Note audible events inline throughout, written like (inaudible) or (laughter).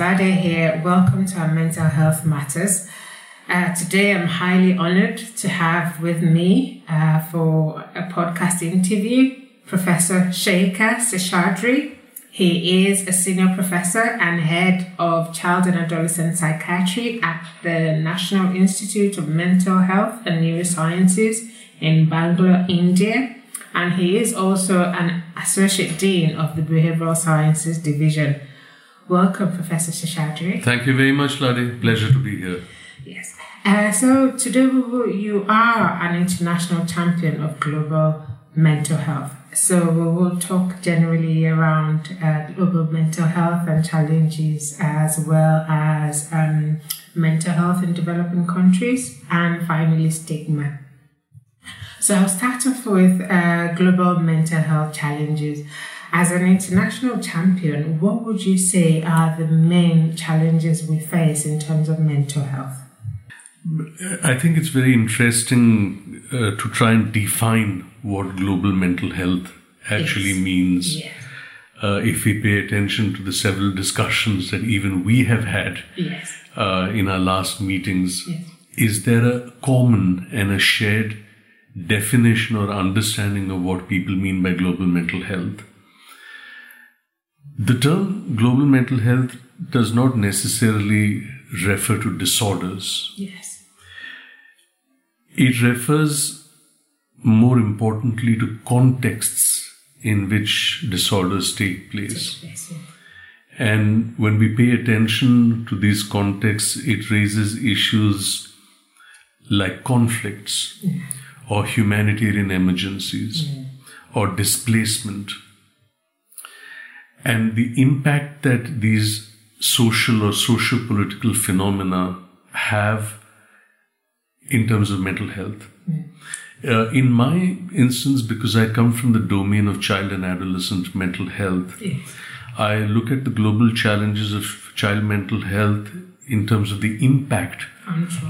Everyone, it's Lade here. Welcome to our Mental Health Matters. Uh, today I'm highly honored to have with me uh, for a podcast interview Professor Shekhar Seshadri. He is a senior professor and head of child and adolescent psychiatry at the National Institute of Mental Health and Neurosciences in Bangalore, India. And he is also an associate dean of the Behavioral Sciences Division. Welcome, Professor Seshadri. Thank you very much, Lade. Pleasure to be here. Yes. Uh, so today you are an international champion of global mental health. So we will talk generally around uh, global mental health and challenges, as well as um, mental health in developing countries, and finally stigma. So I'll start off with uh, global mental health challenges. As an international champion, what would you say are the main challenges we face in terms of mental health? I think it's very interesting uh, to try and define what global mental health actually Yes. means. Yes. Uh, if we pay attention to the several discussions that even we have had Yes. uh, in our last meetings, Yes. is there a common and a shared definition or understanding of what people mean by global mental health? The term global mental health does not necessarily refer to disorders. Yes. It refers more importantly to contexts in which disorders take place. Yes. And when we pay attention to these contexts, it raises issues like conflicts or humanitarian emergencies or displacement. And the impact that these social or socio political phenomena have in terms of mental health. Uh, in my instance, because I come from the domain of child and adolescent mental health, Yes. I look at the global challenges of child mental health in terms of the impact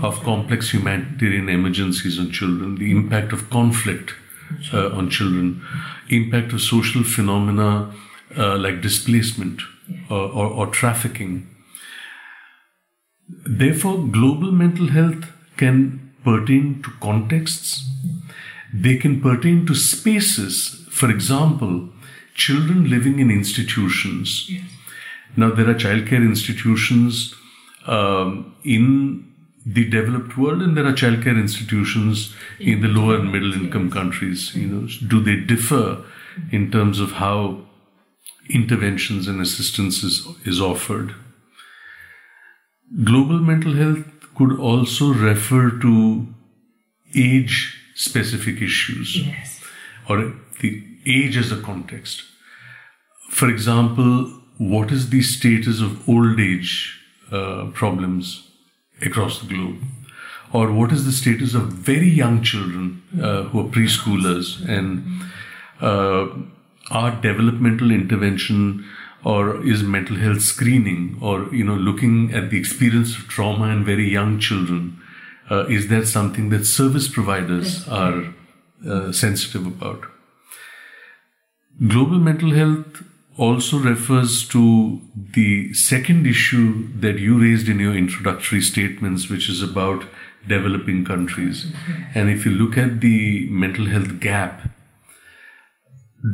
of complex humanitarian emergencies on children, the impact of conflict uh, on children, impact of social phenomena uh, like displacement or, or, or trafficking. Therefore, global mental health can pertain to contexts, they can pertain to spaces. For example, children living in institutions. Now, there are childcare institutions um, in the developed world, and there are childcare institutions in the lower and middle income countries. You know, do they differ in terms of how interventions and assistance is, is offered? Global mental health could also refer to age specific issues Yes. or the age as a context. For example, what is the status of old age uh, problems across the globe? Or what is the status of very young children uh, who are preschoolers and uh, are developmental intervention or is mental health screening or you know looking at the experience of trauma in very young children uh, is that something that service providers are uh, sensitive about? Global mental health also refers to the second issue that you raised in your introductory statements which is about developing countries. And if you look at the mental health gap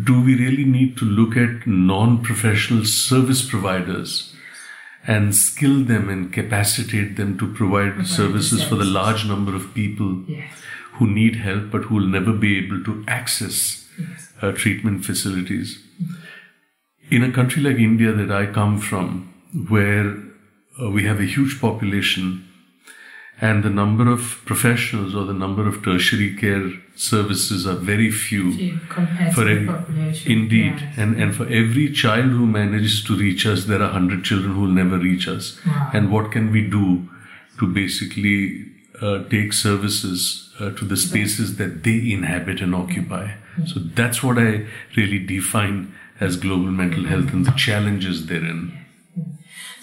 do we really need to look at non professional service providers and skill them and capacitate them to provide, services for the large number of people Yes. who need help but who will never be able to access uh, treatment facilities? In a country like India that I come from, where uh, we have a huge population and the number of professionals or the number of tertiary care services are very few. For the population. Indeed, yeah. and and for every child who manages to reach us, there are hundred children who will never reach us. Wow. And what can we do to basically uh, take services uh, to the spaces that they inhabit and occupy? So that's what I really define as global mental health and the challenges therein.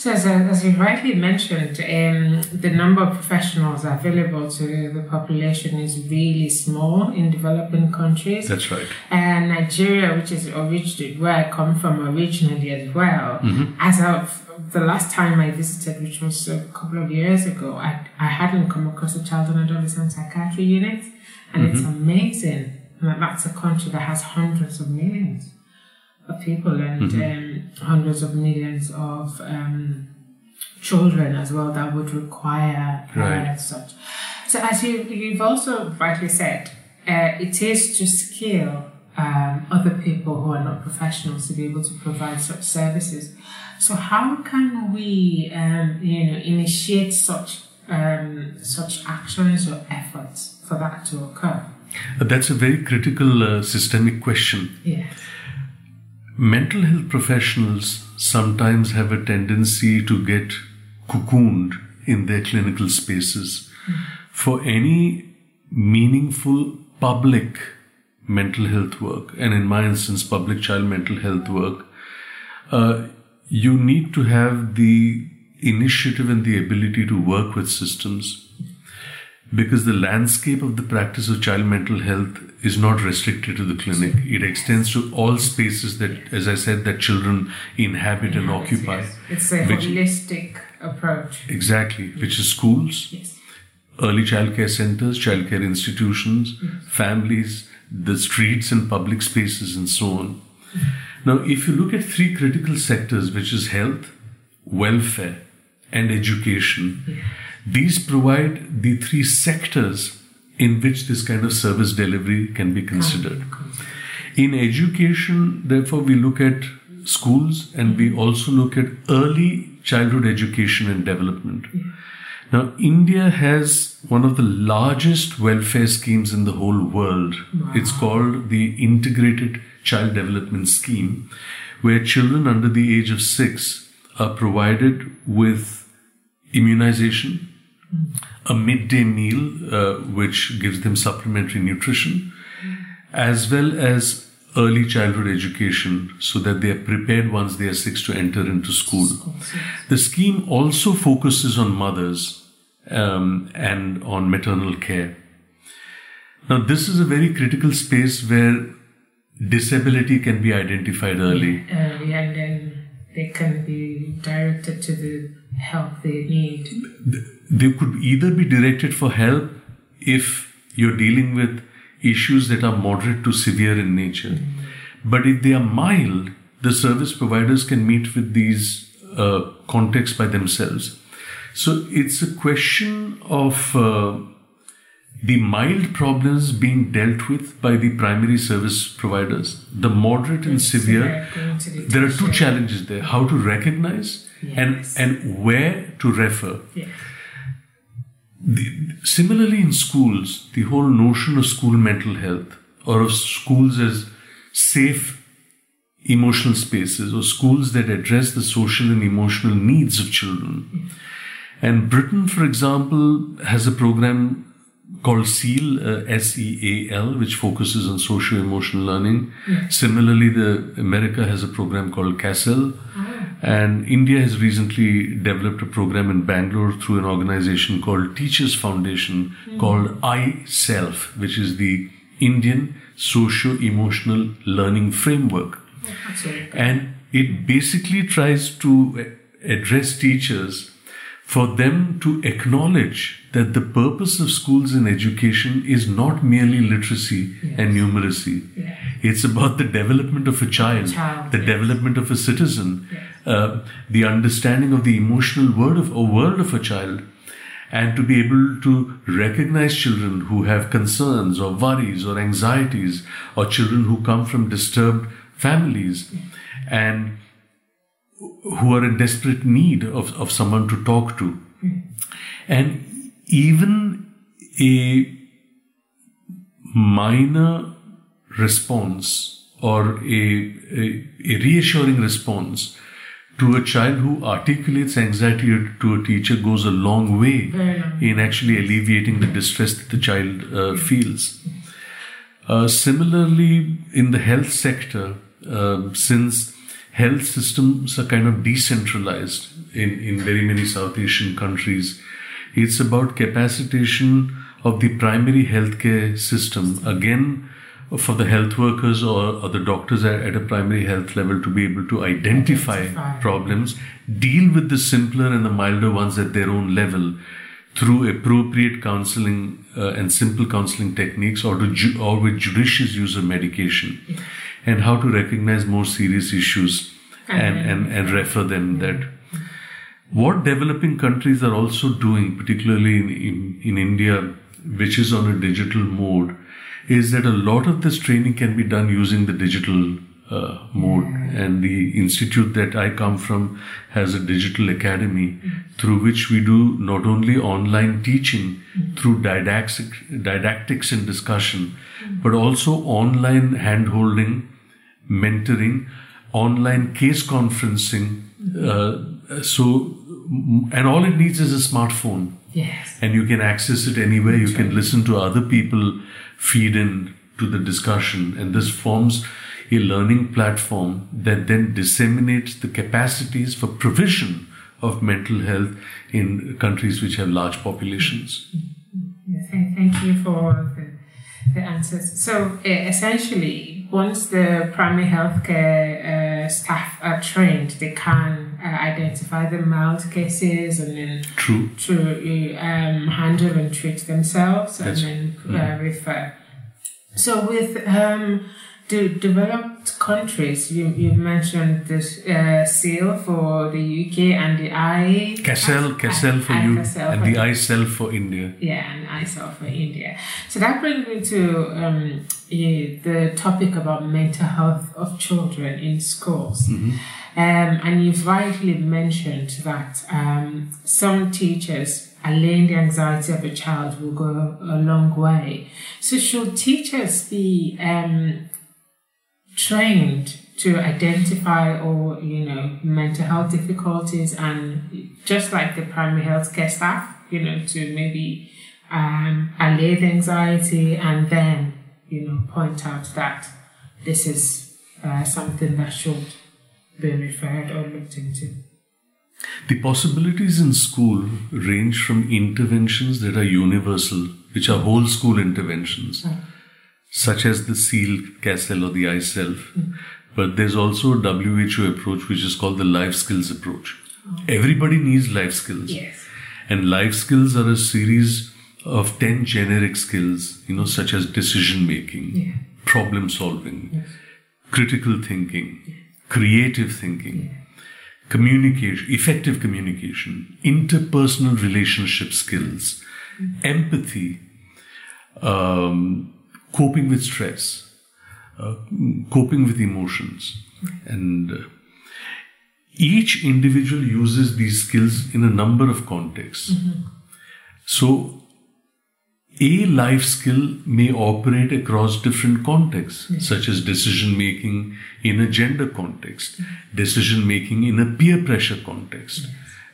So, as, as you rightly mentioned, um, the number of professionals available to the population is really small in developing countries. That's right. And Nigeria, which is originally where I come from originally as well, Mm-hmm. as of the last time I visited, which was a couple of years ago, I, I hadn't come across a child and adolescent psychiatry unit. And it's Mm-hmm. amazing that that's a country that has hundreds of millions of people and Mm-hmm. um, hundreds of millions of um, children as well that would require uh, Right. such. So, as you, you've also rightly said, uh, it is to scale um, other people who are not professionals to be able to provide such services. So, how can we, um, you know, initiate such um, such actions or efforts for that to occur? Uh, That's a very critical uh, systemic question. Yes. Mental health professionals sometimes have a tendency to get cocooned in their clinical spaces. For any meaningful public mental health work, and in my instance, public child mental health work, uh, you need to have the initiative and the ability to work with systems because the landscape of the practice of child mental health is not restricted to the clinic. It extends to all spaces that, as I said, that children inhabit and occupy. Yes. It's a Which- holistic approach. Exactly, which is schools, Yes. early childcare centers, childcare institutions, mm-hmm. families, the streets and public spaces, and so on. Now, if you look at three critical sectors, which is health, welfare, and education, these provide the three sectors in which this kind of service delivery can be considered. In education, therefore, we look at schools and we also look at early childhood education and development. Now, India has one of the largest welfare schemes in the whole world. It's called the Integrated Child Development Scheme, where children under the age of six are provided with immunization, a midday meal, uh, which gives them supplementary nutrition, as well as early childhood education so that they are prepared once they are six to enter into school. The scheme also focuses on mothers um, and on maternal care. Now, this is a very critical space where disability can be identified early. Early, and then they can be directed to the help they need. They could either be directed for help if you're dealing with issues that are moderate to severe in nature. But if they are mild, the service providers can meet with these uh, contexts by themselves. So it's a question of uh, the mild problems being dealt with by the primary service providers, the moderate and severe. going to the There are two challenges there how to recognize Yes. and, and where to refer. Yes. The, similarly, in schools, the whole notion of school mental health or of schools as safe emotional spaces or schools that address the social and emotional needs of children. And Britain, for example, has a program called SEAL, uh, S-E-A-L, which focuses on socio-emotional learning. Similarly, the America has a program called CASEL, and India has recently developed a program in Bangalore through an organization called Teachers Foundation hmm. called I Self, which is the Indian socio-emotional learning framework. And it basically tries to address teachers for them to acknowledge that the purpose of schools and education is not merely literacy and numeracy. Yeah. It's about the development of a child, Child, the yes. development of a citizen, uh, the understanding of the emotional world of a world of a child, and to be able to recognize children who have concerns or worries or anxieties, or children who come from disturbed families, and who are in desperate need of, of someone to talk to. And even a minor response or a, a, a, reassuring response to a child who articulates anxiety to a teacher goes a long way in actually alleviating the distress that the child uh, feels. Uh, similarly, in the health sector, uh, since health systems are kind of decentralized in, in very many South Asian countries, it's about capacitation of the primary healthcare system. Again, for the health workers or, or the doctors at, at, a primary health level to be able to identify, identify, problems, deal with the simpler and the milder ones at their own level through appropriate counseling uh, and simple counseling techniques or, ju- or with judicious use of medication. And how to recognize more serious issues and, and, and, refer them that. What developing countries are also doing particularly in, in, in india which is on a digital mode is that a lot of this training can be done using the digital uh, mode. Mm. And the institute that I come from has a digital academy mm. through which we do not only online teaching mm. through didactic, didactics and discussion, but also online handholding, mentoring, online case conferencing. Uh, so, and all it needs is a smartphone. Yes. And you can access it anywhere. That's you can right. listen to other people feed in to the discussion. And this forms a learning platform that then disseminates the capacities for provision of mental health in countries which have large populations. Thank you for the, the answers. So, essentially, once the primary healthcare uh, staff are trained, they can uh, identify the mild cases and then True. to um, handle and treat themselves and then mm. refer. So, with um, the developed countries, you, you mentioned this uh, SEAL for the UK and the I CASEL, CASEL for you and for the ICEL for India. Yeah, and ICEL for India. So that brings me to um, the topic about mental health of children in schools. Mm-hmm. Um, and you've rightly mentioned that um, some teachers allaying the anxiety of a child will go a long way. So should teachers be um, trained to identify or you know mental health difficulties and just like the primary health care staff you know to maybe um, allay the anxiety and then you know point out that this is uh, something that should or looked into the possibilities in school range from interventions that are universal which are whole school interventions mm such as the SEAL, CASEL, or the ICEL. Mm. But there's also a WHO approach, which is called the life skills approach. Oh. Everybody needs life skills. Yes. And life skills are a series of 10 generic skills, you know, such as decision making, yeah. problem solving, yes. critical thinking, yeah. Creative thinking, communication, effective communication, interpersonal relationship skills, empathy, um, coping with stress, uh, coping with emotions. And uh, each individual uses these skills in a number of contexts. Mm-hmm. So, a life skill may operate across different contexts, mm-hmm. such as decision making in a gender context, decision making in a peer pressure context,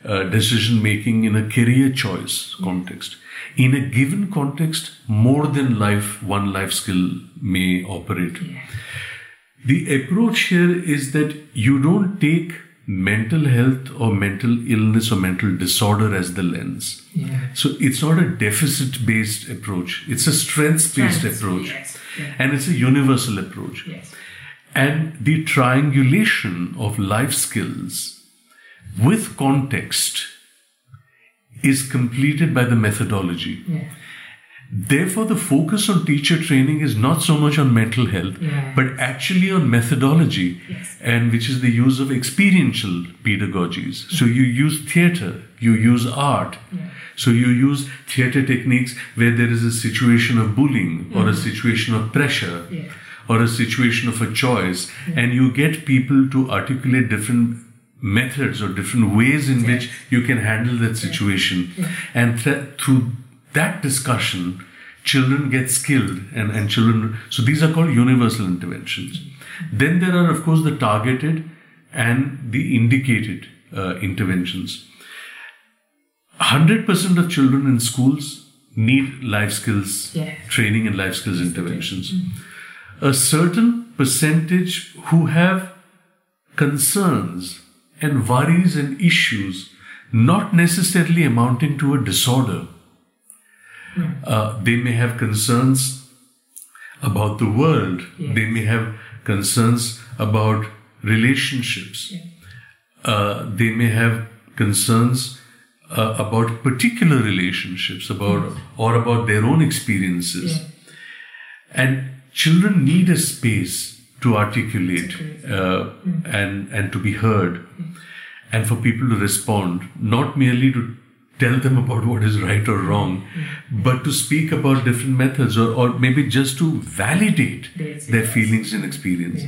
uh, decision making in a career choice context in a given context, more than life, one life skill may operate. The approach here is that you don't take mental health or mental illness or mental disorder as the lens. Yeah. So it's not a deficit based approach, it's a strength based approach. Yes. Yeah. And it's a universal approach. Yes. And the triangulation of life skills with context is completed by the methodology. Yeah. Therefore, the focus on teacher training is not so much on mental health, yeah. but actually on methodology, yes. and which is the use of experiential pedagogies. So you use theater, you use art. Yeah. So you use theater techniques where there is a situation of bullying or a mm. situation of pressure yeah. or a situation of a choice, and you get people to articulate different methods or different ways in which you can handle that situation. And th- through that discussion, children get skilled and, and children, so these are called universal interventions. Then there are, of course, the targeted and the indicated uh, interventions. 100% of children in schools need life skills Yeah. training and life skills interventions. A certain percentage who have concerns and worries and issues not necessarily amounting to a disorder. Uh, they may have concerns about the world. Yeah. They may have concerns about relationships. Uh, they may have concerns uh, about particular relationships, about or about their own experiences. Yeah. And children need a space to articulate Articulate. uh, and and to be heard, and for people to respond, not merely to tell them about what is right or wrong, but to speak about different methods or, or maybe just to validate their feelings and experience.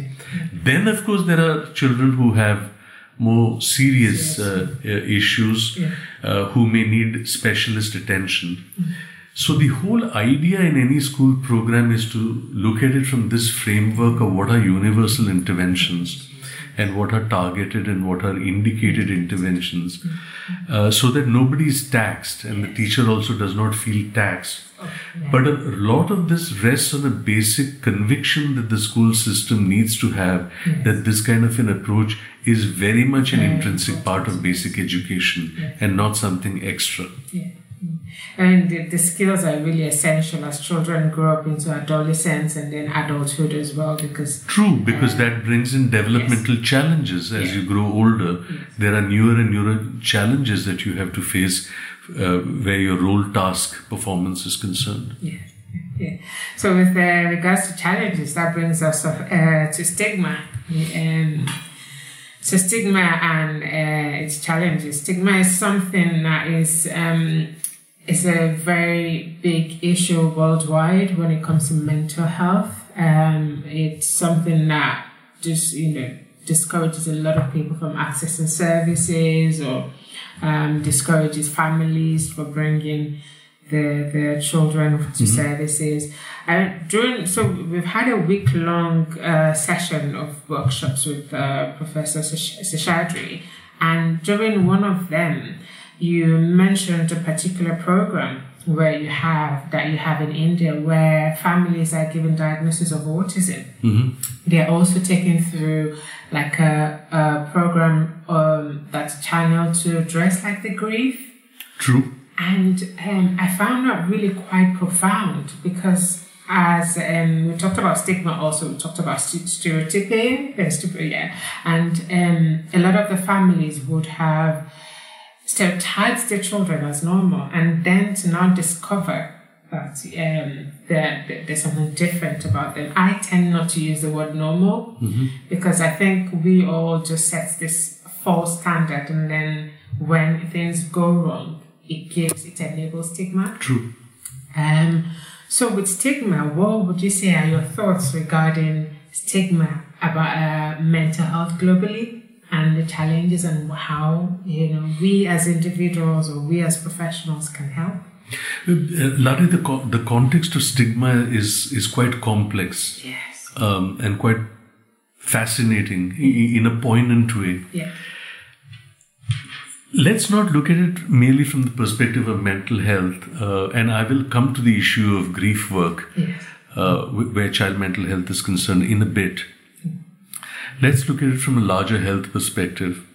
Then, of course, there are children who have more serious uh, uh, issues uh, who may need specialist attention. So, the whole idea in any school program is to look at it from this framework of what are universal interventions and what are targeted and what are indicated interventions uh, so that nobody is taxed and the teacher also does not feel taxed. But a lot of this rests on a basic conviction that the school system needs to have that this kind of an approach is very much an intrinsic part of basic education and not something extra. Yeah. And the, the skills are really essential as children grow up into adolescence and then adulthood as well because True, because that brings in developmental challenges as Yeah. you grow older. There are newer and newer challenges that you have to face uh, where your role task performance is concerned. yeah. Yeah. So with uh, regards to challenges, that brings us uh, to stigma. Um, so stigma and uh, its challenges. Stigma is something that is um, is a very big issue worldwide when it comes to mental health. Um, it's something that just you know discourages a lot of people from accessing services or um, discourages families for bringing their their children to services. And during so we've had a week long uh, session of workshops with uh, Professor Sesh- Seshadri, and during one of them, you mentioned a particular program where you have that you have in India where families are given diagnosis of autism. They're also taken through like a, a program um, that's channeled to address like the grief True. and um, I found that really quite profound because as um, we talked about stigma also we talked about stereotyping uh, yeah and um, a lot of the families would have stereotyped their children as normal and then to now discover that um, that there's something different about them. I tend not to use the word normal because I think we all just set this false standard and then when things go wrong, it gives, it enables stigma. True. Um, so with stigma, what would you say are your thoughts regarding stigma about uh, mental health globally and the challenges and how you know we as individuals or we as professionals can help? Uh, Lari, the, co- the context of stigma is, is quite complex Yes. um, and quite fascinating in a poignant way. Yeah. Let's not look at it merely from the perspective of mental health, uh, and I will come to the issue of grief work, Yes. uh, where child mental health is concerned, in a bit. Let's look at it from a larger health perspective.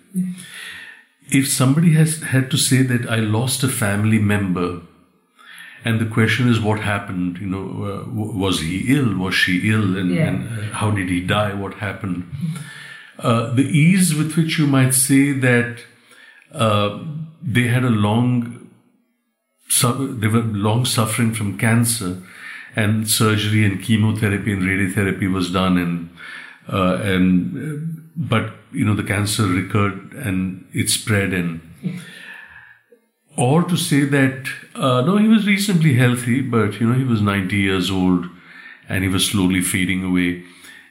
If somebody has had to say that I lost a family member, and the question is what happened, you know, uh, w- was he ill? Was she ill? And, Yeah. and uh, how did he die? What happened? Uh, the ease with which you might say that uh, they had a long, su- they were long suffering from cancer, and surgery and chemotherapy and radiotherapy was done, and uh, and uh, but you know the cancer recurred and it spread, and or to say that uh, no, he was reasonably healthy, but you know he was ninety years old, and he was slowly fading away.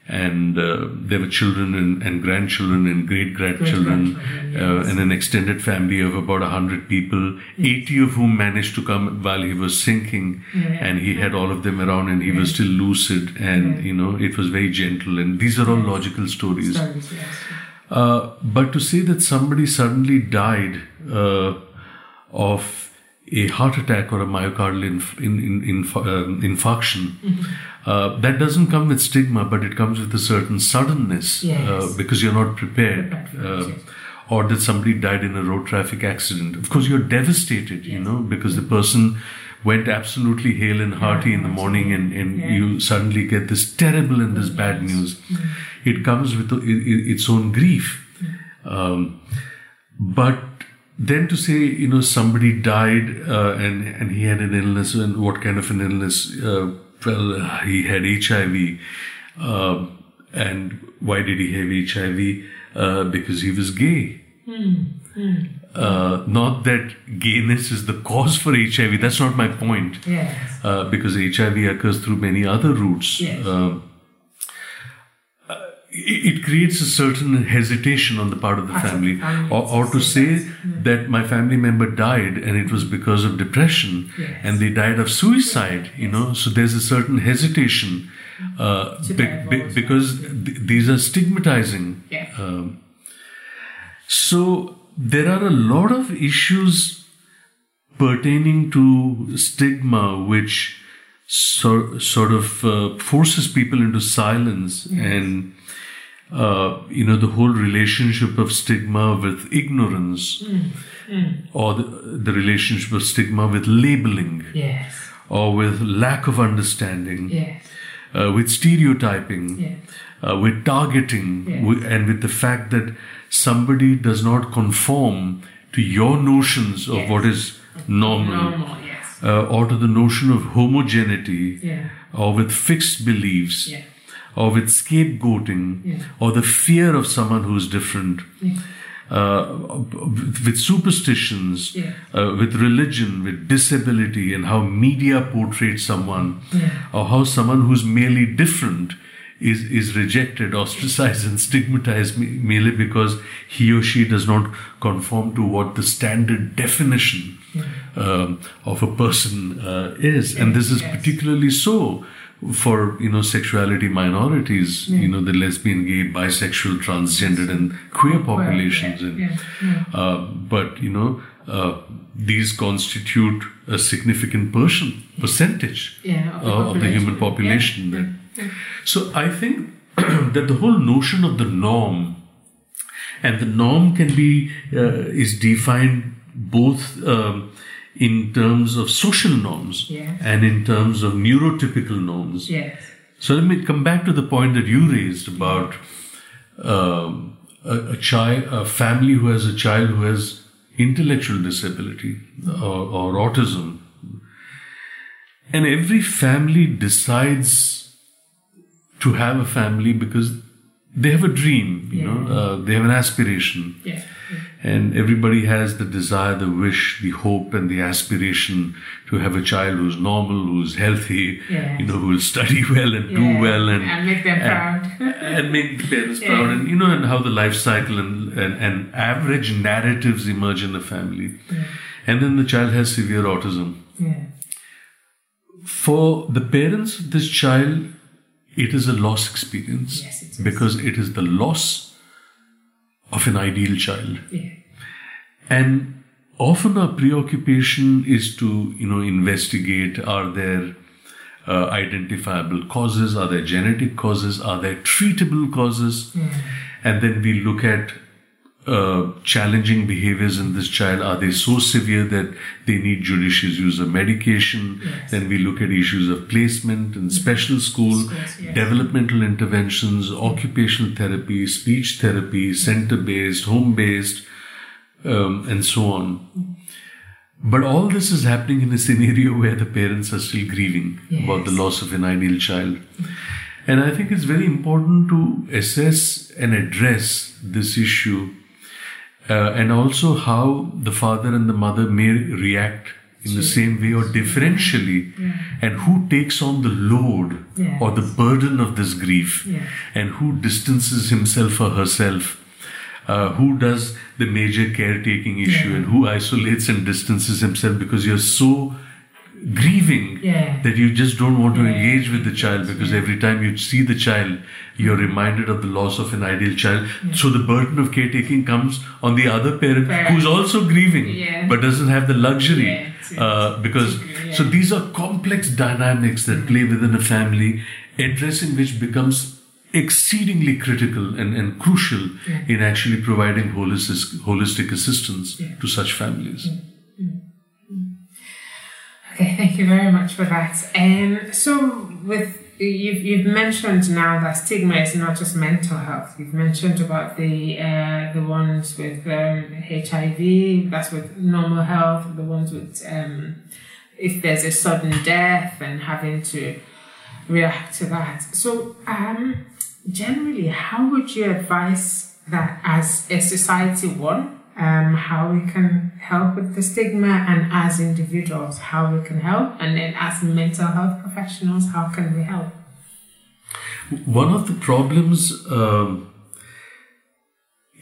And uh, there were children and, and grandchildren and great grandchildren uh, yes. and an extended family of about 100 people 80 of whom managed to come while he was sinking. And he had all of them around and he was still lucid and you know it was very gentle. And these are all logical stories. Stories, yes. uh, but to say that somebody suddenly died uh, of a heart attack or a myocardial inf- in, in, inf- um infarction, uh, that doesn't come with stigma, but it comes with a certain suddenness Yes. uh, because you're not prepared. Prepared for it, Uh, yes. or that somebody died in a road traffic accident. Of course, you're devastated, you know, because the person went absolutely hale and hearty in the morning, and, and Yeah. you suddenly get this terrible and this bad news. It comes with its own grief. Um, but then to say, you know, somebody died uh, and and he had an illness, and what kind of an illness? Uh, well, he had HIV. Uh, and why did he have HIV? Uh, because he was gay. Uh, not that gayness is the cause for HIV. That's not my point. Yes. Uh, because HIV occurs through many other routes. Yes. It, creates a certain hesitation on the part of the family, or, or to say that my family member died and it was because of depression, Yes. and they died of suicide. You know, so there's a certain hesitation uh, be- be- because th- these are stigmatizing. Yeah. Um, so there are a lot of issues pertaining to stigma which so, sort of uh, forces people into silence and uh, you know the whole relationship of stigma with ignorance or the, the relationship of stigma with labeling Yes. or with lack of understanding Yes. uh, with stereotyping Yes. uh, with targeting Yes. wi- and with the fact that somebody does not conform to your notions of what is normal, Normal. Uh, or to the notion of homogeneity Yeah. or with fixed beliefs Yeah. Or with scapegoating Yeah. or the fear of someone who's different uh, with superstitions Yeah. uh, with religion with disability and how media portrays someone Yeah. or how someone who's merely different is, is rejected, (laughs) ostracized, and stigmatized merely because he or she does not conform to what the standard definition um, of a person uh, is. And this is particularly so for you know sexuality minorities, you know the lesbian, gay, bisexual, transgendered, and queer populations. yeah, and, yeah, yeah. uh, but you know uh, these constitute a significant person percentage Yeah, of the uh, of the human population. So I think (clears throat) that the whole notion of the norm, and the norm can be uh, is defined both um, in terms of social norms Yes. and in terms of neurotypical norms. Yes. So let me come back to the point that you raised about um, a, a child, a family who has a child who has intellectual disability or, or autism, and every family decides to have a family because they have a dream, you know, uh, they have an aspiration. Yeah. And everybody has the desire, the wish, the hope, and the aspiration to have a child who's normal, who's healthy, Yes. you know, who will study well and do well and, and make them proud. (laughs) and make the parents Yeah. proud, and you know, and how the life cycle and, and, and average narratives emerge in the family. And then the child has severe autism. Yeah. For the parents of this child, it is a loss experience Yes, it because it is the loss of an ideal child. Yeah. And often our preoccupation is to, you know, investigate are there uh, identifiable causes, are there genetic causes, are there treatable causes? And then we look at uh, challenging behaviors in this child. Are they so severe that they need judicious use of medication? Yes. Then we look at issues of placement and special school, Schools, yes. developmental interventions, occupational therapy, speech therapy, center based, home based, um, and so on. But all this is happening in a scenario (laughs) where the parents are still grieving about the loss of an ideal child. And I think it's very important to assess and address this issue uh, and also how the father and the mother may react in the same way or differentially and who takes on the load Yes. or the burden of this grief Yeah. and who distances himself or herself uh, who does the major caretaking issue Yeah. and who isolates and distances himself because you're so grieving Yeah. that you just don't want to Yeah. engage with the child because every time you see the child you're reminded of the loss of an ideal child so the burden of caretaking comes on the other parent Parent. who's also grieving Yeah. but doesn't have the luxury uh, because Yeah. so these are complex dynamics that play within a family addressing which becomes exceedingly critical and, and crucial in actually providing holistic, holistic assistance Yeah. to such families Okay, thank you very much for that. Um, so with you've you've mentioned now that stigma is not just mental health. You've mentioned about the uh, the ones with um, HIV. That's with normal health. The ones with um, if there's a sudden death and having to react to that. So um, generally, how would you advise that as a society one? Um, how we can help with the stigma, and as individuals, how we can help, and then as mental health professionals, how can we help? One of the problems um,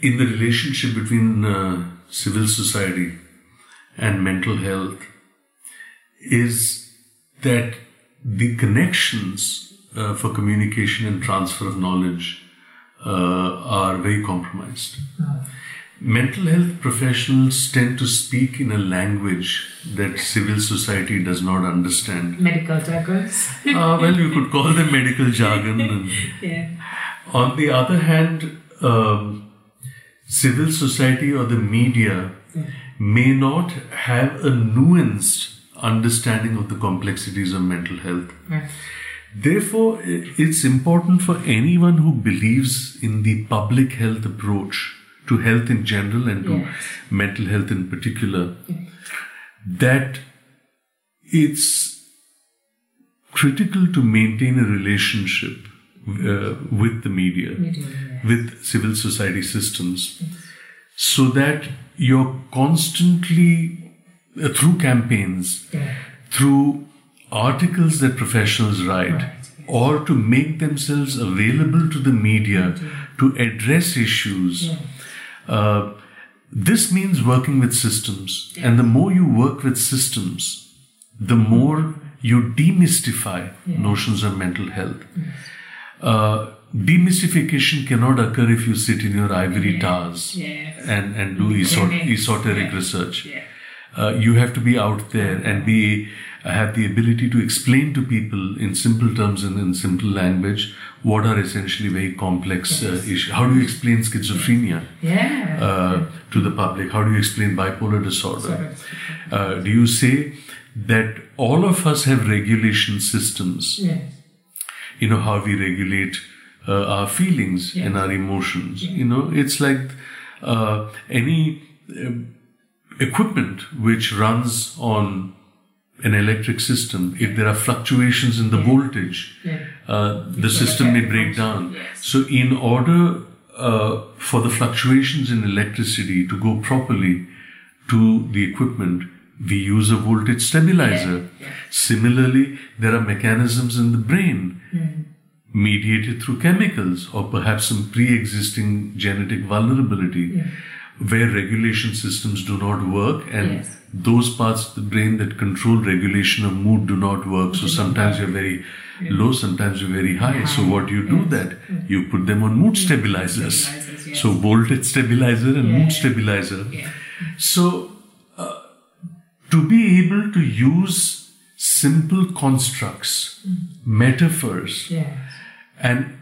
in the relationship between uh, civil society and mental health is that the connections uh, for communication and transfer of knowledge uh, are very compromised. Mental health professionals tend to speak in a language that civil society does not understand. Medical jargons. Uh, well, you could call them medical jargon. (laughs) Yeah. on the other hand, um, civil society or the media may not have a nuanced understanding of the complexities of mental health. Therefore, it's important for anyone who believes in the public health approach to health in general and to Yes. mental health in particular that it's critical to maintain a relationship uh, with the media, Media, with civil society systems, so that you're constantly, uh, through campaigns, through articles that professionals write, Right, yes. or to make themselves available to the media to address issues. Yeah. Uh, this means working with systems, and the more you work with systems, the more you demystify notions of mental health. Uh, demystification cannot occur if you sit in your ivory towers Yes. and, and do esot- esoteric yeah. research. Yeah. Uh, you have to be out there and be have the ability to explain to people in simple terms and in simple language what are essentially very complex uh, issues. How do you explain schizophrenia Yeah. uh, to the public? How do you explain bipolar disorder? Uh, do you say that all of us have regulation systems? Yes. you know how we regulate uh, our feelings and our emotions you know it's like uh, any uh, equipment which runs on an electric system if there are fluctuations in the voltage Yeah. uh, the system may break down yes. so in order uh, for the fluctuations in electricity to go properly to the equipment we use a voltage stabilizer Yeah, yeah. Similarly, there are mechanisms in the brain mediated through chemicals or perhaps some pre existing genetic vulnerability where regulation systems do not work and Yes. Those parts of the brain that control regulation of mood do not work. So sometimes you're very low, sometimes you're very high. So what do you do that? You put them on mood stabilizers. So voltage stabilizer and mood stabilizer. So, uh, to be able to use simple constructs, metaphors, Yes. and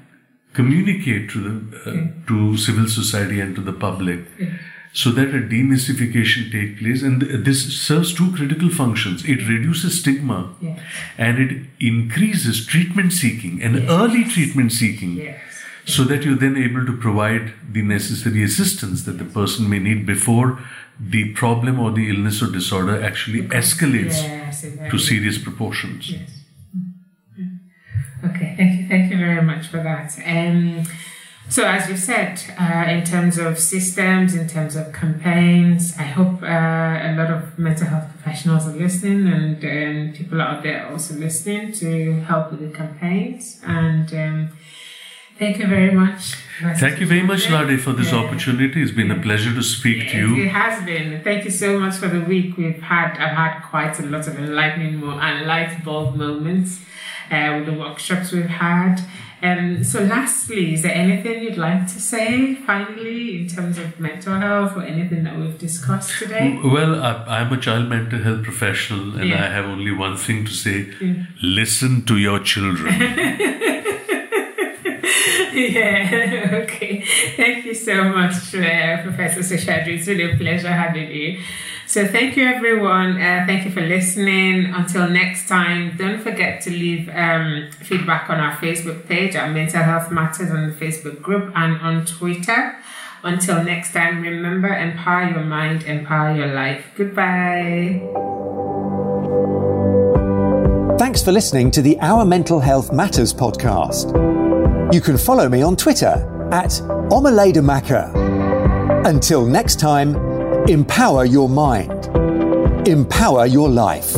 communicate to the uh, to civil society and to the public, so that a demystification take place, and th- this serves two critical functions. It reduces stigma, Yes. and it increases treatment seeking and early treatment seeking Yes. so that you're then able to provide the necessary assistance that the person may need before the problem or the illness or disorder actually escalates Yes. to serious proportions. Yes. Okay, thank you, thank you very much for that. Um, So, as you said, uh, in terms of systems, in terms of campaigns, I hope uh, a lot of mental health professionals are listening and um, people out there also listening to help with the campaigns. And um, thank you very much. Thank you very much, Lade, for this Yeah. opportunity. It's been a pleasure to speak to you. it has been. Thank you so much for the week. We've had I've had quite a lot of enlightening and light bulb moments uh, with the workshops we've had. Um, so, lastly, is there anything you'd like to say finally in terms of mental health or anything that we've discussed today? Well, I, I'm a child mental health professional, and Yeah. I have only one thing to say listen to your children. (laughs) (laughs) yeah, okay. Thank you so much, uh, Professor Seshadri. It's really a pleasure having you. So, thank you, everyone. Uh, thank you for listening. Until next time, don't forget to leave um, feedback on our Facebook page at Mental Health Matters on the Facebook group and on Twitter. Until next time, remember empower your mind, empower your life. Goodbye. Thanks for listening to the Our Mental Health Matters podcast. You can follow me on Twitter at Omaledamaka. Until next time, empower your mind, empower your life.